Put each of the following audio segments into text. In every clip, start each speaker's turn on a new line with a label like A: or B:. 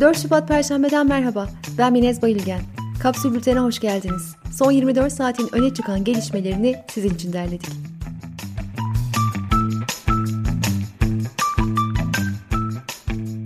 A: 4 Şubat Perşembe'den merhaba. Ben Minez Bayılgen. Kapsül Bülten'e hoş geldiniz. Son 24 saatin öne çıkan gelişmelerini sizin için derledik.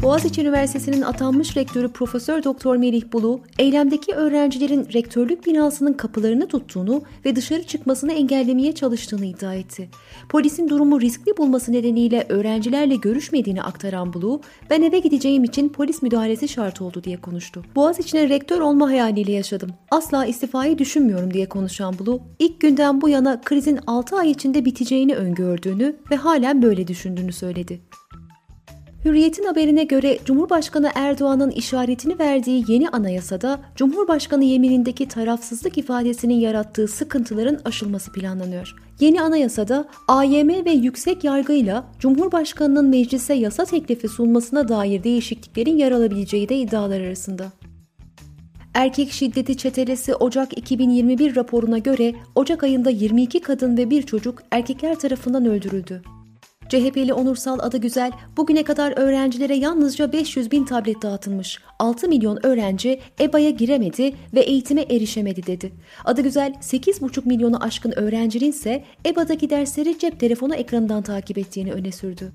A: Boğaziçi Üniversitesi'nin atanmış rektörü Profesör Doktor Melih Bulu, eylemdeki öğrencilerin rektörlük binasının kapılarını tuttuğunu ve dışarı çıkmasını engellemeye çalıştığını iddia etti. Polisin durumu riskli bulması nedeniyle öğrencilerle görüşmediğini aktaran Bulu, ben eve gideceğim için polis müdahalesi şart oldu diye konuştu. Boğaziçi'ne rektör olma hayaliyle yaşadım. Asla istifayı düşünmüyorum diye konuşan Bulu, ilk günden bu yana krizin 6 ay içinde biteceğini öngördüğünü ve halen böyle düşündüğünü söyledi. Hürriyet'in haberine göre Cumhurbaşkanı Erdoğan'ın işaretini verdiği yeni anayasada Cumhurbaşkanı yeminindeki tarafsızlık ifadesinin yarattığı sıkıntıların aşılması planlanıyor. Yeni anayasada AYM ve yüksek yargıyla Cumhurbaşkanının meclise yasa teklifi sunmasına dair değişikliklerin yer alabileceği de iddialar arasında. Erkek Şiddeti Çetelesi Ocak 2021 raporuna göre Ocak ayında 22 kadın ve bir çocuk erkekler tarafından öldürüldü. CHP'li Onursal adı güzel, bugüne kadar öğrencilere yalnızca 500 bin tablet dağıtılmış. 6 milyon öğrenci EBA'ya giremedi ve eğitime erişemedi dedi. Adı güzel 8,5 milyonu aşkın öğrencinin ise EBA'daki dersleri cep telefonu ekranından takip ettiğini öne sürdü.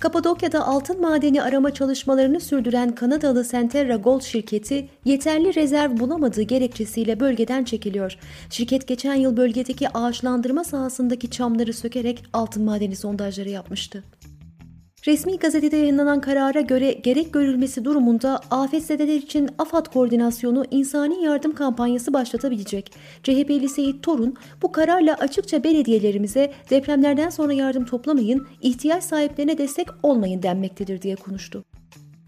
A: Kapadokya'da altın madeni arama çalışmalarını sürdüren Kanadalı Centerra Gold şirketi yeterli rezerv bulamadığı gerekçesiyle bölgeden çekiliyor. Şirket geçen yıl bölgedeki ağaçlandırma sahasındaki çamları sökerek altın madeni sondajları yapmıştı. Resmi gazetede yayınlanan karara göre gerek görülmesi durumunda afetzedeler için AFAD koordinasyonu insani yardım kampanyası başlatabilecek. CHP'li Seyit Torun bu kararla açıkça belediyelerimize depremlerden sonra yardım toplamayın, ihtiyaç sahiplerine destek olmayın denmektedir diye konuştu.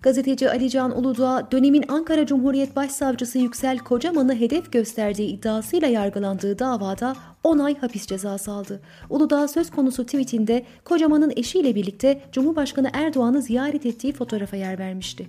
A: Gazeteci Alican Uludağ, dönemin Ankara Cumhuriyet Başsavcısı Yüksel Kocaman'ı hedef gösterdiği iddiasıyla yargılandığı davada 10 ay hapis cezası aldı. Uludağ söz konusu tweetinde Kocaman'ın eşiyle birlikte Cumhurbaşkanı Erdoğan'ı ziyaret ettiği fotoğrafa yer vermişti.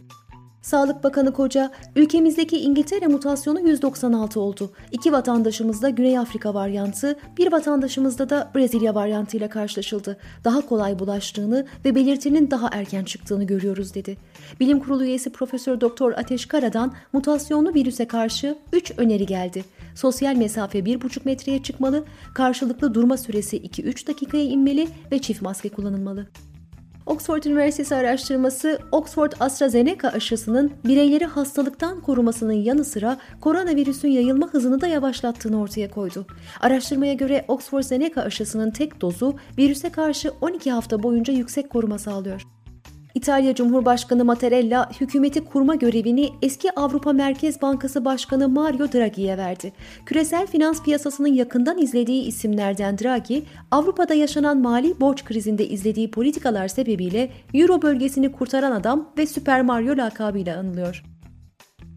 A: Sağlık Bakanı Koca, ülkemizdeki İngiltere mutasyonu 196 oldu. İki vatandaşımızda Güney Afrika varyantı, bir vatandaşımızda da Brezilya varyantıyla karşılaşıldı. Daha kolay bulaştığını ve belirtinin daha erken çıktığını görüyoruz dedi. Bilim Kurulu üyesi Profesör Doktor Ateş Kara'dan mutasyonlu virüse karşı 3 öneri geldi. Sosyal mesafe 1,5 metreye çıkmalı, karşılıklı durma süresi 2-3 dakikaya inmeli ve çift maske kullanılmalı. Oxford Üniversitesi araştırması Oxford AstraZeneca aşısının bireyleri hastalıktan korumasının yanı sıra koronavirüsün yayılma hızını da yavaşlattığını ortaya koydu. Araştırmaya göre Oxford Zeneca aşısının tek dozu virüse karşı 12 hafta boyunca yüksek koruma sağlıyor. İtalya Cumhurbaşkanı Mattarella hükümeti kurma görevini eski Avrupa Merkez Bankası Başkanı Mario Draghi'ye verdi. Küresel finans piyasasının yakından izlediği isimlerden Draghi, Avrupa'da yaşanan mali borç krizinde izlediği politikalar sebebiyle Euro bölgesini kurtaran adam ve Süper Mario lakabıyla anılıyor.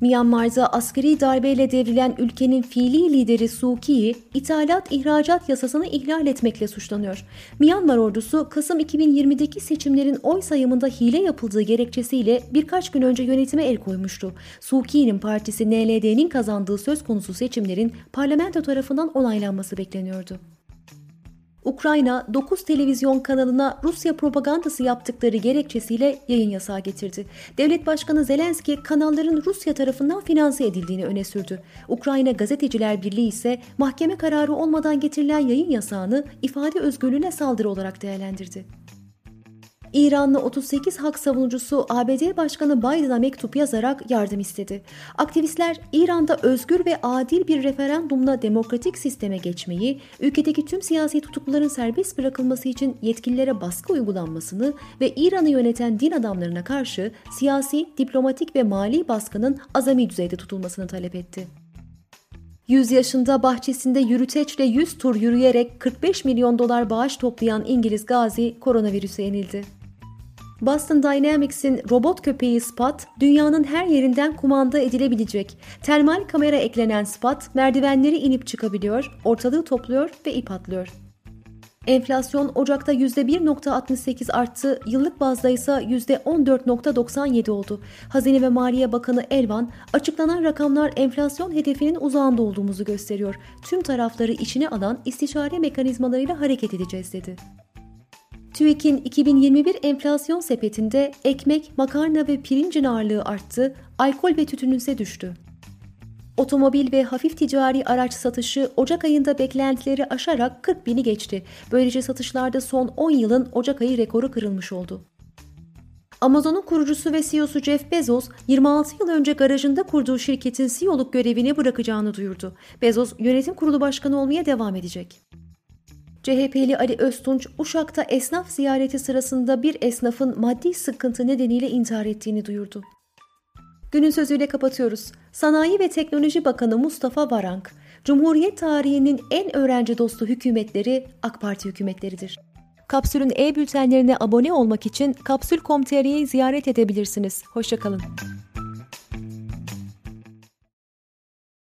A: Myanmar'da askeri darbeyle devrilen ülkenin fiili lideri Suu Kyi, ithalat ihracat yasasını ihlal etmekle suçlanıyor. Myanmar ordusu Kasım 2020'deki seçimlerin oy sayımında hile yapıldığı gerekçesiyle birkaç gün önce yönetime el koymuştu. Suu Kyi'nin partisi NLD'nin kazandığı söz konusu seçimlerin parlamento tarafından onaylanması bekleniyordu. Ukrayna 9 televizyon kanalına Rusya propagandası yaptıkları gerekçesiyle yayın yasağı getirdi. Devlet Başkanı Zelenski kanalların Rusya tarafından finanse edildiğini öne sürdü. Ukrayna Gazeteciler Birliği ise mahkeme kararı olmadan getirilen yayın yasağını ifade özgürlüğüne saldırı olarak değerlendirdi. İranlı 38 hak savunucusu ABD Başkanı Biden'a mektup yazarak yardım istedi. Aktivistler İran'da özgür ve adil bir referandumla demokratik sisteme geçmeyi, ülkedeki tüm siyasi tutukluların serbest bırakılması için yetkililere baskı uygulanmasını ve İran'ı yöneten din adamlarına karşı siyasi, diplomatik ve mali baskının azami düzeyde tutulmasını talep etti. 100 yaşında bahçesinde yürüteçle 100 tur yürüyerek 45 milyon dolar bağış toplayan İngiliz gazi koronavirüse yenildi. Boston Dynamics'in robot köpeği Spot, dünyanın her yerinden kumanda edilebilecek. Termal kamera eklenen Spot, merdivenleri inip çıkabiliyor, ortalığı topluyor ve ip atlıyor. Enflasyon Ocak'ta %1.68 arttı, yıllık bazda ise %14.97 oldu. Hazine ve Maliye Bakanı Elvan, açıklanan rakamlar enflasyon hedefinin uzağında olduğumuzu gösteriyor. Tüm tarafları içine alan istişare mekanizmalarıyla hareket edeceğiz dedi. TÜİK'in 2021 enflasyon sepetinde ekmek, makarna ve pirincin ağırlığı arttı, alkol ve tütün ise düştü. Otomobil ve hafif ticari araç satışı Ocak ayında beklentileri aşarak 40 bini geçti. Böylece satışlarda son 10 yılın Ocak ayı rekoru kırılmış oldu. Amazon'un kurucusu ve CEO'su Jeff Bezos 26 yıl önce garajında kurduğu şirketin CEO'luk görevini bırakacağını duyurdu. Bezos yönetim kurulu başkanı olmaya devam edecek. CHP'li Ali Öztunç, Uşak'ta esnaf ziyareti sırasında bir esnafın maddi sıkıntı nedeniyle intihar ettiğini duyurdu. Günün sözüyle kapatıyoruz. Sanayi ve Teknoloji Bakanı Mustafa Varank, Cumhuriyet tarihinin en öğrenci dostu hükümetleri AK Parti hükümetleridir. Kapsül'ün e-bültenlerine abone olmak için kapsül.com.tr'yi ziyaret edebilirsiniz. Hoşçakalın.